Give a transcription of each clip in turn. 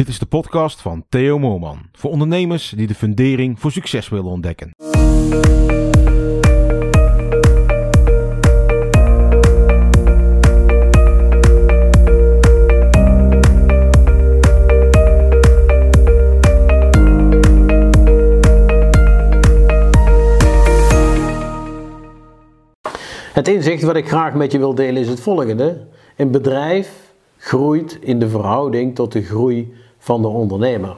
Dit is de podcast van Theo Moorman. Voor ondernemers die de fundering voor succes willen ontdekken. Het inzicht wat ik graag met je wil delen is het volgende. Een bedrijf groeit in de verhouding tot de groei van de ondernemer.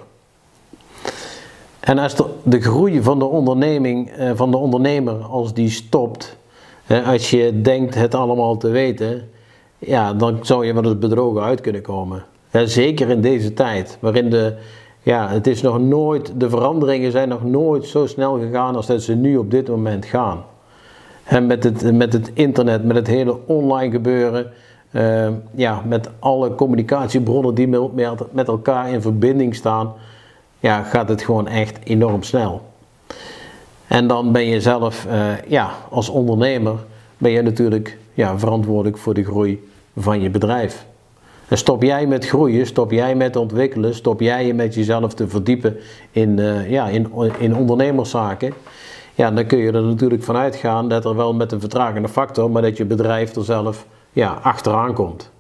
En als de, groei van de, onderneming, eh, van de ondernemer, als die stopt, als je denkt het allemaal te weten, ja, dan zou je wel eens bedrogen uit kunnen komen. zeker in deze tijd, waarin de, ja, het is nog nooit, de veranderingen zijn nog nooit zo snel gegaan als dat ze nu op dit moment gaan. En met het, met het internet, met het hele online gebeuren, uh, ja, met alle communicatiebronnen die met, elkaar in verbinding staan, ja, gaat het gewoon echt enorm snel. En dan ben je zelf, uh, ja, als ondernemer, ben je natuurlijk ja, verantwoordelijk voor de groei van je bedrijf. En stop jij met groeien, stop jij met ontwikkelen, stop jij je met jezelf te verdiepen in, uh, ja, in, in ondernemerszaken, ja, dan kun je er natuurlijk vanuit gaan dat er wel met een vertragende factor, maar dat je bedrijf er zelf ja, achteraan komt.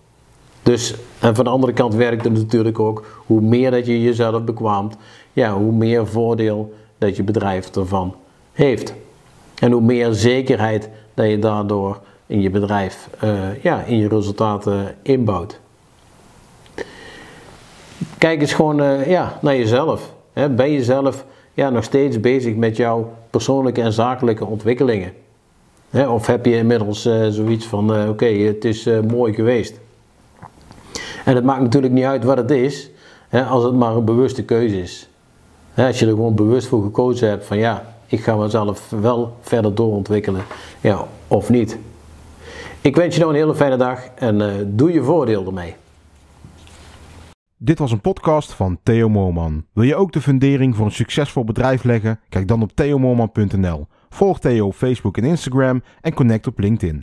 Dus, en van de andere kant werkt het natuurlijk ook, hoe meer dat je jezelf bekwaamt, ja, hoe meer voordeel dat je bedrijf ervan heeft. En hoe meer zekerheid dat je daardoor in je bedrijf, uh, ja, in je resultaten inbouwt. Kijk eens gewoon uh, ja, naar jezelf. Hè. Ben je zelf ja, nog steeds bezig met jouw persoonlijke en zakelijke ontwikkelingen? Of heb je inmiddels uh, zoiets van, uh, oké, het is uh, mooi geweest. En het maakt natuurlijk niet uit wat het is, als het maar een bewuste keuze is. Als je er gewoon bewust voor gekozen hebt van ja, ik ga mezelf wel verder doorontwikkelen, ja, of niet. Ik wens je nou een hele fijne dag en doe je voordeel ermee. Dit was een podcast van Theo Moorman. Wil je ook de fundering voor een succesvol bedrijf leggen? Kijk dan op theomoorman.nl. Volg Theo op Facebook en Instagram en connect op LinkedIn.